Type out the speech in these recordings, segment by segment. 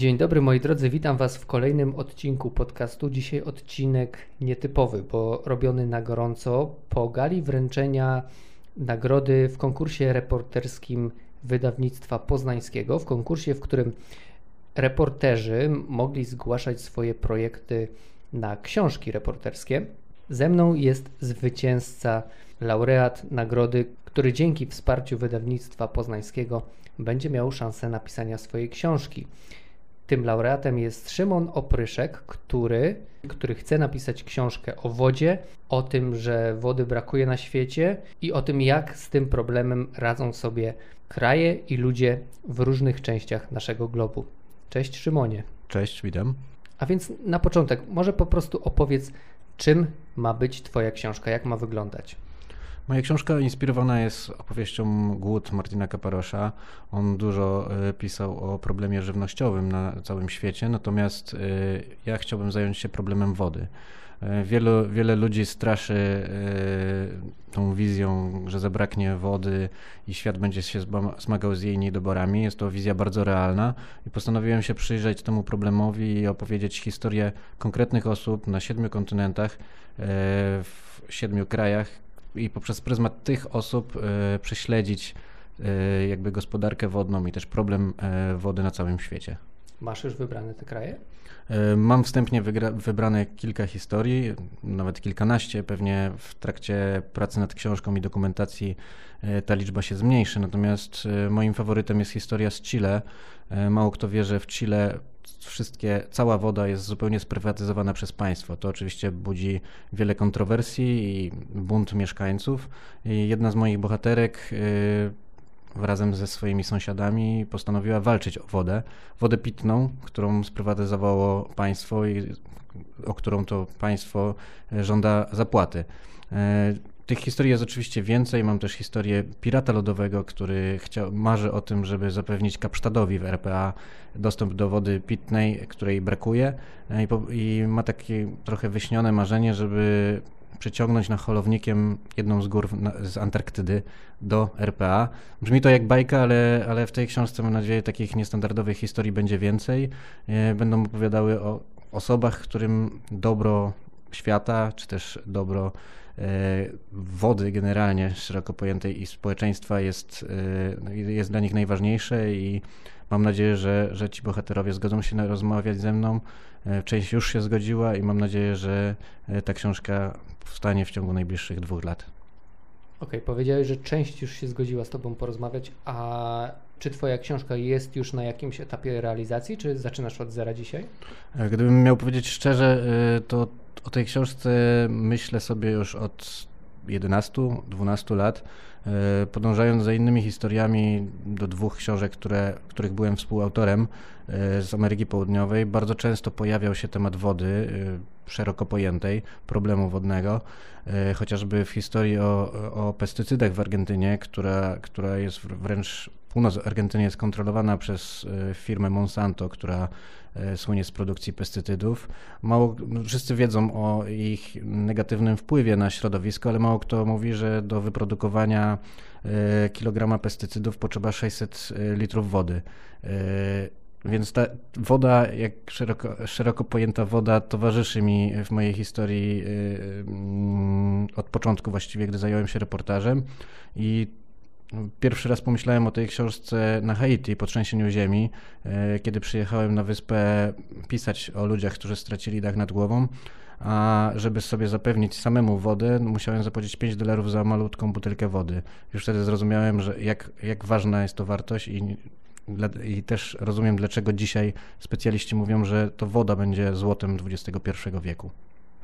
Dzień dobry moi drodzy, witam Was w kolejnym odcinku podcastu. Dzisiaj odcinek nietypowy, bo robiony na gorąco po gali wręczenia nagrody w konkursie reporterskim wydawnictwa poznańskiego, w konkursie, w którym reporterzy mogli zgłaszać swoje projekty na książki reporterskie. Ze mną jest zwycięzca, laureat nagrody, który dzięki wsparciu wydawnictwa poznańskiego będzie miał szansę napisania swojej książki. Tym laureatem jest Szymon Opryszek, który, który chce napisać książkę o wodzie, o tym, że wody brakuje na świecie i o tym, jak z tym problemem radzą sobie kraje i ludzie w różnych częściach naszego globu. Cześć Szymonie. Cześć, witam. A więc na początek, może po prostu opowiedz, czym ma być Twoja książka, jak ma wyglądać. Moja książka inspirowana jest opowieścią Głód Martina Kaparosza. On dużo e, pisał o problemie żywnościowym na całym świecie, natomiast e, ja chciałbym zająć się problemem wody. E, wielu, wiele ludzi straszy tą wizją, że zabraknie wody i świat będzie się zmagał z jej niedoborami. Jest to wizja bardzo realna i postanowiłem się przyjrzeć temu problemowi i opowiedzieć historię konkretnych osób na siedmiu kontynentach, w siedmiu krajach, i poprzez pryzmat tych osób e, prześledzić e, jakby gospodarkę wodną i też problem e, wody na całym świecie. Masz już wybrane te kraje? Mam wstępnie wybrane kilka historii, nawet kilkanaście. Pewnie w trakcie pracy nad książką i dokumentacji ta liczba się zmniejszy. Natomiast moim faworytem jest historia z Chile. Mało kto wie, że w Chile wszystkie, cała woda jest zupełnie sprywatyzowana przez państwo. To oczywiście budzi wiele kontrowersji i bunt mieszkańców. I jedna z moich bohaterek yy, razem ze swoimi sąsiadami postanowiła walczyć o wodę, wodę pitną, którą sprywatyzowało państwo i o którą to państwo żąda zapłaty. Yy, tych historii jest oczywiście więcej. Mam też historię pirata lodowego, który chciał, marzy o tym, żeby zapewnić Kapsztadowi w RPA dostęp do wody pitnej, której brakuje i, po, i ma takie trochę wyśnione marzenie, żeby przyciągnąć na holownikiem jedną z gór z Antarktydy do RPA. Brzmi to jak bajka, ale, ale w tej książce mam nadzieję takich niestandardowych historii będzie więcej. E, będą opowiadały o osobach, którym dobro świata, czy też dobro wody generalnie szeroko pojętej i społeczeństwa jest, e, jest dla nich najważniejsze i mam nadzieję, że, że ci bohaterowie zgodzą się rozmawiać ze mną. E, część już się zgodziła i mam nadzieję, że ta książka powstanie w ciągu najbliższych dwóch lat. Okej, okay, powiedziałeś, że część już się zgodziła z Tobą porozmawiać, a czy Twoja książka jest już na jakimś etapie realizacji, czy zaczynasz od zera dzisiaj? Gdybym miał powiedzieć szczerze, to o tej książce myślę sobie już od 11-12 lat, e, podążając za innymi historiami do dwóch książek, które, których byłem współautorem e, z Ameryki Południowej, bardzo często pojawiał się temat wody e, szeroko pojętej, problemu wodnego, chociażby w historii o, o pestycydach w Argentynie, która, która jest wręcz północ Argentyny jest kontrolowana przez firmę Monsanto, która słynie z produkcji pestycydów. Mało, wszyscy wiedzą o ich negatywnym wpływie na środowisko, ale mało kto mówi, że do wyprodukowania e, kilograma pestycydów potrzeba 600 e, litrów wody. Więc ta woda, jak szeroko, szeroko pojęta woda, towarzyszy mi w mojej historii mm, od początku właściwie, gdy zająłem się reportażem. I Pierwszy raz pomyślałem o tej książce na Haiti po trzęsieniu ziemi, e, kiedy przyjechałem na wyspę pisać o ludziach, którzy stracili dach nad głową. A żeby sobie zapewnić samemu wodę, musiałem zapłacić 5 dolarów za malutką butelkę wody. Już wtedy zrozumiałem, że jak, jak ważna jest to wartość i, i też rozumiem, dlaczego dzisiaj specjaliści mówią, że to woda będzie złotem XXI wieku.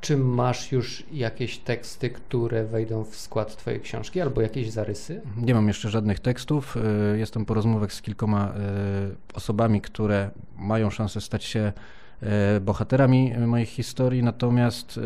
Czy masz już jakieś teksty, które wejdą w skład Twojej książki albo jakieś zarysy? Nie mam jeszcze żadnych tekstów. Y, jestem po rozmowach z kilkoma y, osobami, które mają szansę stać się y, bohaterami moich historii, natomiast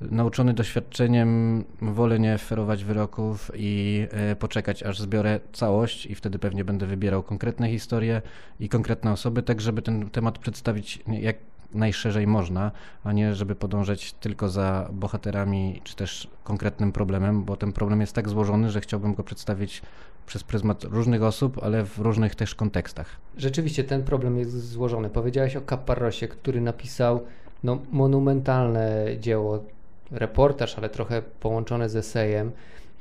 nauczony doświadczeniem wolę nie ferować wyroków i poczekać, aż zbiorę całość i wtedy pewnie będę wybierał konkretne historie i konkretne osoby, tak żeby ten temat przedstawić jak najszerzej można, a nie żeby podążać tylko za bohaterami czy też konkretnym problemem, bo ten problem jest tak złożony, że chciałbym go przedstawić przez pryzmat różnych osób, ale w różnych też kontekstach. Rzeczywiście ten problem jest złożony. Powiedziałeś o Caparrosie, który napisał no, monumentalne dzieło, reportaż, ale trochę połączone z esejem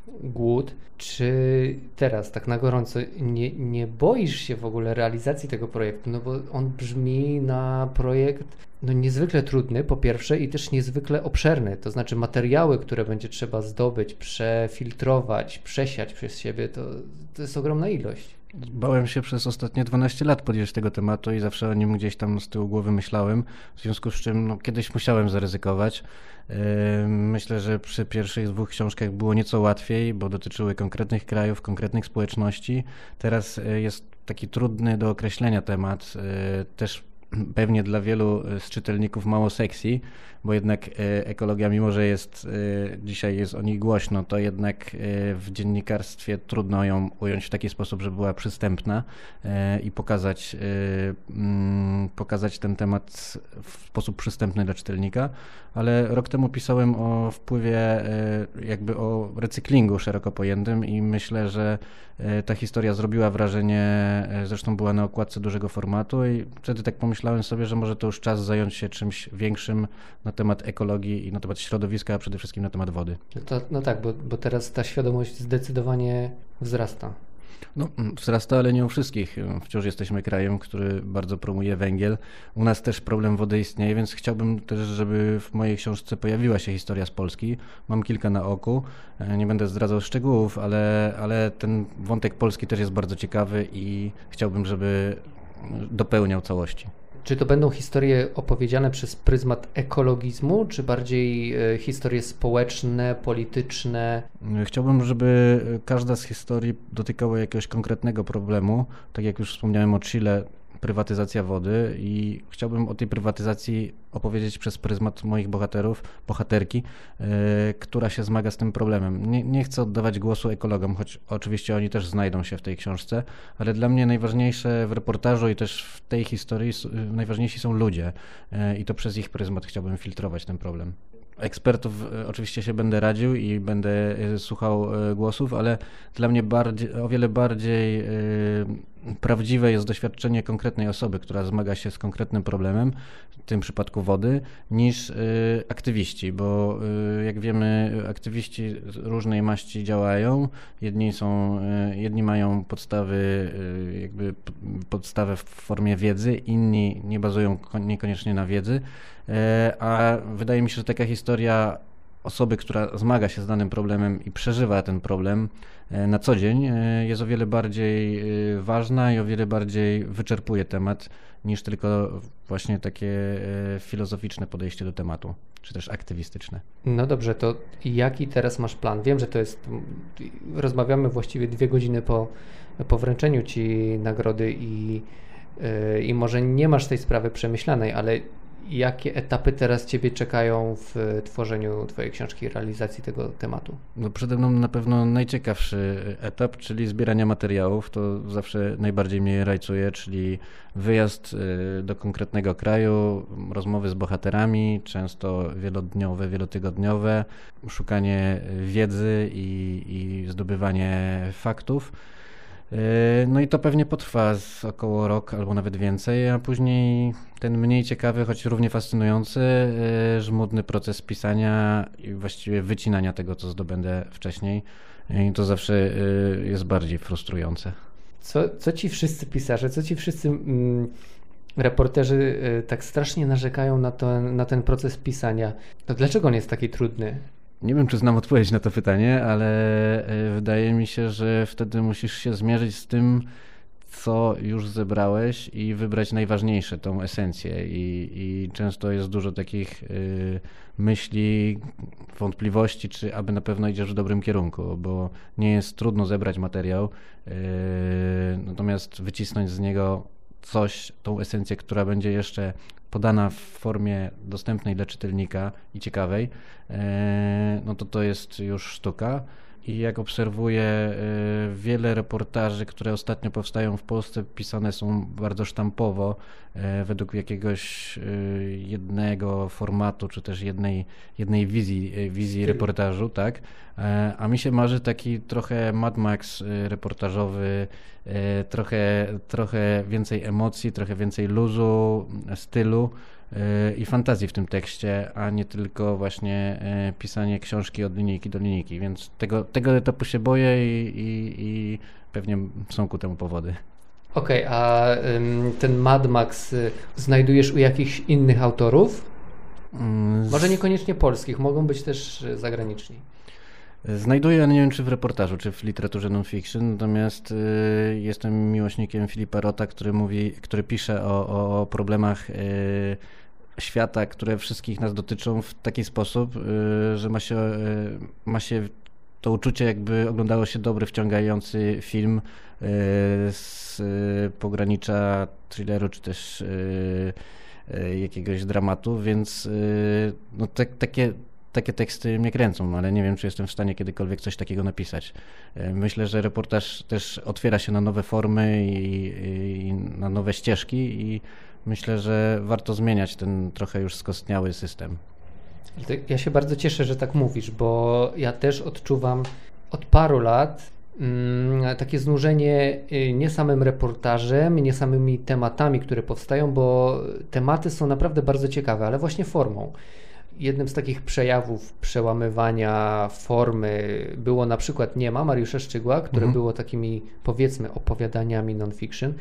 głód. Czy teraz, tak na gorąco, nie, nie boisz się w ogóle realizacji tego projektu? No bo on brzmi na projekt no niezwykle trudny, po pierwsze, i też niezwykle obszerny. To znaczy, materiały, które będzie trzeba zdobyć, przefiltrować, przesiać przez siebie, to, to jest ogromna ilość. Bałem się przez ostatnie 12 lat podjąć tego tematu i zawsze o nim gdzieś tam z tyłu głowy myślałem, w związku z czym no, kiedyś musiałem zaryzykować. Myślę, że przy pierwszych dwóch książkach było nieco łatwiej, bo dotyczyły konkretnych krajów, konkretnych społeczności. Teraz e, jest taki trudny do określenia temat, e, też pewnie dla wielu z czytelników mało sexy, bo jednak e, ekologia, mimo że jest e, dzisiaj jest o niej głośno, to jednak e, w dziennikarstwie trudno ją ująć w taki sposób, żeby była przystępna i pokazać, mm, pokazać ten temat w sposób przystępny dla czytelnika. Ale rok temu pisałem o wpływie, jakby o recyklingu szeroko pojętym i myślę, że ta historia zrobiła wrażenie, zresztą była na okładce dużego formatu i wtedy tak pomyślałem sobie, że może to już czas zająć się czymś większym na na temat ekologii i na temat środowiska, a przede wszystkim na temat wody. No, to, no tak, bo, bo teraz ta świadomość zdecydowanie wzrasta. No, mm, wzrasta, ale nie u wszystkich. Wciąż jesteśmy krajem, który bardzo promuje węgiel. U nas też problem wody istnieje, więc chciałbym też, żeby w mojej książce pojawiła się historia z Polski. Mam kilka na oku. E, nie będę zdradzał szczegółów, ale, ale ten wątek polski też jest bardzo ciekawy i chciałbym, żeby dopełniał całości. Czy to będą historie opowiedziane przez pryzmat ekologizmu, czy bardziej e, historie społeczne, polityczne? Chciałbym, żeby każda z historii dotykała jakiegoś konkretnego problemu. Tak jak już wspomniałem o Chile, prywatyzacja wody i chciałbym o tej prywatyzacji opowiedzieć przez pryzmat moich bohaterów, bohaterki, yy, która się zmaga z tym problemem. Nie, nie, chcę oddawać głosu ekologom, choć oczywiście oni też znajdą się w tej książce, ale dla mnie najważniejsze w reportażu i też w tej historii najważniejsi są ludzie yy, i to przez ich pryzmat chciałbym filtrować ten problem ekspertów e, oczywiście się będę radził i będę słuchał głosów, ale dla mnie bardziej, o wiele bardziej prawdziwe jest doświadczenie konkretnej osoby, która zmaga się z konkretnym problemem, w tym przypadku wody, niż y, aktywiści, bo y, jak wiemy, aktywiści różnej maści działają. Jedni są, y, jedni mają podstawy, jakby podstawę w formie wiedzy, inni nie bazują niekoniecznie na wiedzy, a wydaje mi się, że taka historia osoby, która zmaga się z danym problemem i przeżywa ten problem e, na co dzień, e, jest o wiele bardziej e, ważna i o wiele bardziej wyczerpuje temat niż tylko właśnie takie filozoficzne podejście do tematu, czy też aktywistyczne. No dobrze, to jaki teraz masz plan? Wiem, że to jest. Rozmawiamy właściwie dwie godziny po, po wręczeniu ci nagrody i, i może nie masz tej sprawy przemyślanej, ale Jakie etapy teraz Ciebie czekają w tworzeniu Twojej książki, realizacji tego tematu? No przede mną na pewno najciekawszy etap, czyli zbierania materiałów. To zawsze najbardziej mnie rajcuje, czyli wyjazd y, do konkretnego kraju, rozmowy z bohaterami, często wielodniowe, wielotygodniowe, szukanie wiedzy i, i zdobywanie faktów. Yy, no i to pewnie potrwa z około rok albo nawet więcej, a później ten mniej ciekawy, choć równie fascynujący, yy, żmudny proces pisania i właściwie wycinania tego, co zdobędę wcześniej. I to zawsze yy, jest bardziej frustrujące. Co, co ci wszyscy pisarze, co ci wszyscy mm, reporterzy tak strasznie narzekają na, to, na ten proces pisania? To dlaczego on jest taki trudny? Nie wiem, czy znam odpowiedź na to pytanie, ale e, wydaje mi się, że wtedy musisz się zmierzyć z tym, co już zebrałeś i wybrać najważniejsze, tą esencję. I, i często jest dużo takich y, myśli, wątpliwości, czy aby na pewno idziesz w dobrym kierunku, bo nie jest trudno zebrać materiał, y, natomiast wycisnąć z niego coś, tą esencję, która będzie jeszcze podana w formie dostępnej dla czytelnika i ciekawej, e, no to to jest już sztuka. I jak obserwuję y, wiele reportaży, które ostatnio powstają w Polsce, pisane są bardzo sztampowo, y, według jakiegoś y, jednego formatu, czy też jednej, jednej wizji, wizji reportażu, tak? E, a mi się marzy taki trochę Mad Max reportażowy, trochę, trochę więcej emocji, trochę więcej luzu, stylu i fantazji w tym tekście, a nie tylko właśnie e, pisanie książki od linijki do linijki, więc tego, tego etapu się boję i, i, i pewnie są ku temu powody. Okej, okay, a ten Mad Max y, znajdujesz u jakichś innych autorów? Mm, Może niekoniecznie polskich, mogą być też y, zagraniczni. Znajduję, ale nie wiem czy w reportażu, czy w literaturze non-fiction, natomiast y, jestem miłośnikiem Filipa Rota, który mówi, który pisze o, o, o problemach y, świata, które wszystkich nas dotyczą w taki sposób, y, że ma się, y, ma się to uczucie, jakby oglądało się dobry, wciągający film y, z pogranicza thrilleru, czy też jakiegoś dramatu, więc no, te, takie, takie teksty mnie kręcą, ale nie wiem, czy jestem w stanie kiedykolwiek coś takiego napisać. Myślę, że reportaż też otwiera się na nowe formy i, i na nowe ścieżki i myślę, że warto zmieniać ten trochę już skostniały system. Ja się bardzo cieszę, że tak mówisz, bo ja też odczuwam od paru lat mm, takie znużenie y, nie samym reportażem, nie samymi tematami, które powstają, bo tematy są naprawdę bardzo ciekawe, ale właśnie formą. Jednym z takich przejawów przełamywania formy było na przykład Nie ma Mariusza Szczygła, które mhm. było takimi powiedzmy opowiadaniami non-fiction.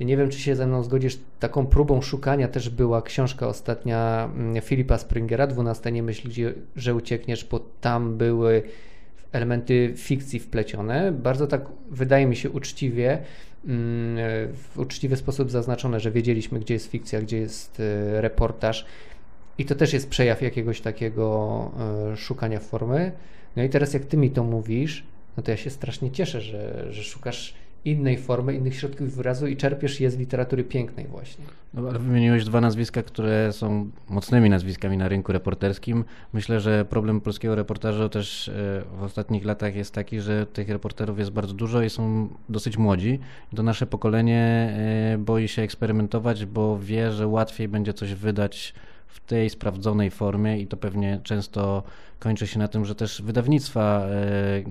Nie wiem, czy się ze mną zgodzisz, taką próbą szukania też była książka ostatnia mm, Filipa Springera, 12 nie myśl, że uciekniesz, bo tam były elementy fikcji wplecione. Bardzo tak, wydaje mi się, uczciwie, mm, w uczciwy sposób zaznaczone, że wiedzieliśmy, gdzie jest fikcja, gdzie jest e, reportaż. I to też jest przejaw jakiegoś takiego e, szukania formy. No i teraz, jak ty mi to mówisz, no to ja się strasznie cieszę, że, że szukasz innej formy, innych środków wyrazu i czerpiesz je z literatury pięknej właśnie. No, ale wymieniłeś dwa nazwiska, które są mocnymi nazwiskami na rynku reporterskim. Myślę, że problem polskiego reportażu też e, w ostatnich latach jest taki, że tych reporterów jest bardzo dużo i są dosyć młodzi. To nasze pokolenie e, boi się eksperymentować, bo wie, że łatwiej będzie coś wydać w tej sprawdzonej formie i to pewnie często kończy się na tym, że też wydawnictwa e,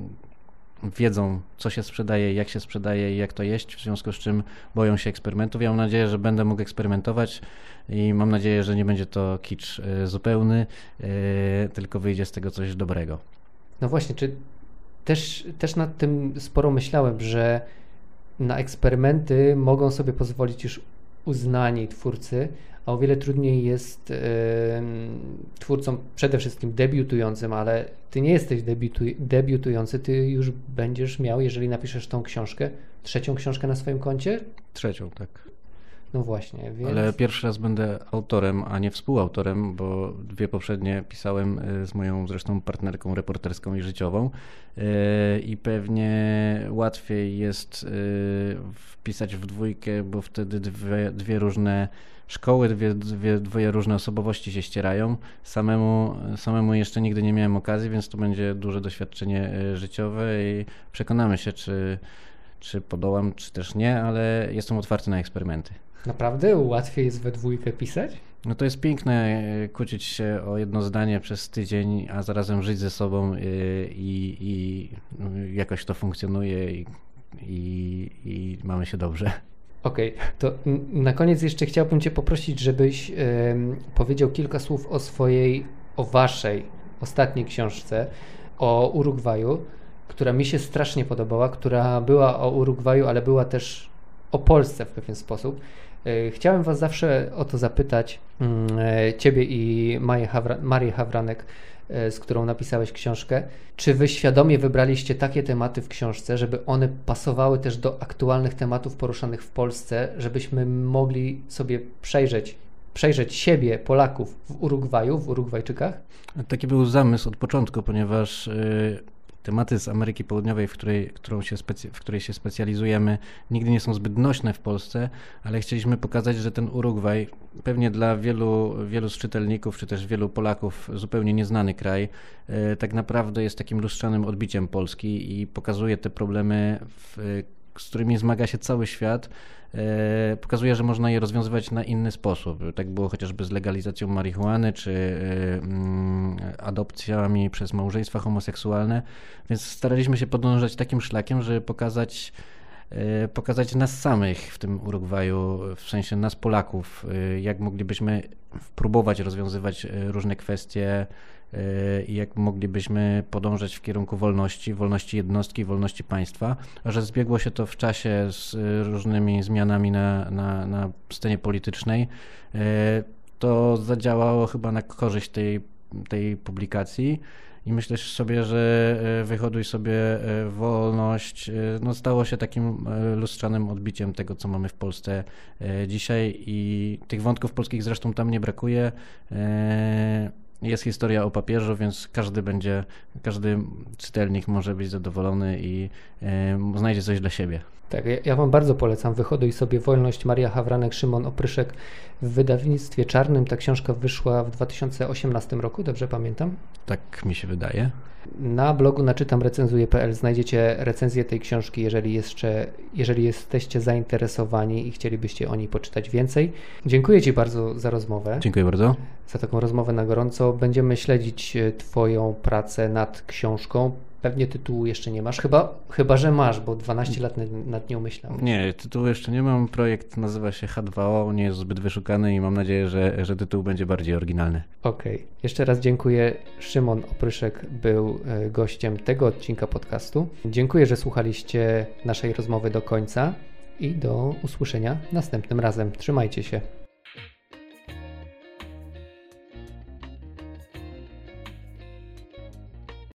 wiedzą, co się sprzedaje, jak się sprzedaje i jak to jeść, w związku z czym boją się eksperymentów. Ja mam nadzieję, że będę mógł eksperymentować i mam nadzieję, że nie będzie to kicz e, zupełny, e, tylko wyjdzie z tego coś dobrego. No właśnie, czy też, też nad tym sporo myślałem, że na eksperymenty mogą sobie pozwolić już uznani twórcy, a o wiele trudniej jest twórcom przede wszystkim debiutującym, ale ty nie jesteś debiutuj, debiutujący, ty już będziesz miał, jeżeli napiszesz tą książkę, trzecią książkę na swoim koncie? Trzecią, tak. No właśnie. Więc... Ale pierwszy raz będę autorem, a nie współautorem, bo dwie poprzednie pisałem e, z moją zresztą partnerką reporterską i życiową e, i pewnie łatwiej jest e, wpisać w dwójkę, bo wtedy dwie, dwie różne szkoły, dwie, dwie, dwie różne osobowości się ścierają. Samemu, samemu jeszcze nigdy nie miałem okazji, więc to będzie duże doświadczenie życiowe i przekonamy się, czy, czy podołam, czy też nie, ale jestem otwarty na eksperymenty. Naprawdę łatwiej jest we dwójkę pisać? No to jest piękne e, kłócić się o jedno zdanie przez tydzień, a zarazem żyć ze sobą e, i, i no, jakoś to funkcjonuje i, i, i mamy się dobrze. Okej, okay, to na koniec jeszcze chciałbym Cię poprosić, żebyś powiedział kilka słów o swojej, o Waszej ostatniej książce o Urugwaju, która mi się strasznie podobała, która była o Urugwaju, ale była też o Polsce w pewien sposób. E, chciałem Was zawsze o to zapytać, mm, e, Ciebie i Marię, Hawra Marię Hawranek, e, z którą napisałeś książkę. Czy Wy świadomie wybraliście takie tematy w książce, żeby one pasowały też do aktualnych tematów poruszanych w Polsce, żebyśmy mogli sobie przejrzeć przejrzeć siebie, Polaków w Urugwaju, w Urugwajczykach? Taki był zamysł od początku, ponieważ tematy z Ameryki Południowej, w której, się w której się specjalizujemy, nigdy nie są zbyt nośne w Polsce, ale chcieliśmy pokazać, że ten Urugwaj, pewnie dla wielu, wielu z czytelników, czy też wielu Polaków zupełnie nieznany kraj, e, tak naprawdę jest takim lustrzanym odbiciem Polski i pokazuje te problemy, w, z którymi zmaga się cały świat E, pokazuje, że można je rozwiązywać na inny sposób. Tak było chociażby z legalizacją marihuany, czy e, mm, adopcjami przez małżeństwa homoseksualne, więc staraliśmy się podążać takim szlakiem, żeby pokazać pokazać nas samych w tym Urugwaju, w sensie nas Polaków, jak moglibyśmy próbować rozwiązywać różne kwestie i jak moglibyśmy podążać w kierunku wolności, wolności jednostki, wolności państwa, a że zbiegło się to w czasie z różnymi zmianami na, na, na scenie politycznej, to zadziałało chyba na korzyść tej, tej publikacji. I myślę sobie, że e, wyhoduj sobie e, wolność no, stało się takim lustrzanym odbiciem tego, co mamy w Polsce dzisiaj i tych wątków polskich zresztą tam nie brakuje. Jest historia o papieżu, więc każdy będzie, każdy czytelnik może być zadowolony i y, znajdzie coś dla siebie. Tak, ja, ja Wam bardzo polecam. Wychoduj sobie Wolność Maria Hawranek, Szymon Opryszek w wydawnictwie czarnym. Ta książka wyszła w 2018 roku, dobrze pamiętam? Tak mi się wydaje. Na blogu naczytamrecenzuje.pl znajdziecie recenzję tej książki, jeżeli, jeszcze, jeżeli jesteście zainteresowani i chcielibyście o niej poczytać więcej. Dziękuję Ci bardzo za rozmowę. Dziękuję bardzo. Za taką rozmowę na gorąco. Będziemy śledzić e, Twoją pracę nad książką. Pewnie tytułu jeszcze nie masz, chyba, chyba że masz, bo 12 lat nad nią myślałem. Nie, tytułu jeszcze nie mam. Projekt nazywa się H2O, nie jest zbyt wyszukany i mam nadzieję, że, że tytuł będzie bardziej oryginalny. Okej. Okay. Jeszcze raz dziękuję. Szymon Opryszek był e, gościem tego odcinka podcastu. Dziękuję, że słuchaliście naszej rozmowy do końca i do usłyszenia następnym razem. Trzymajcie się.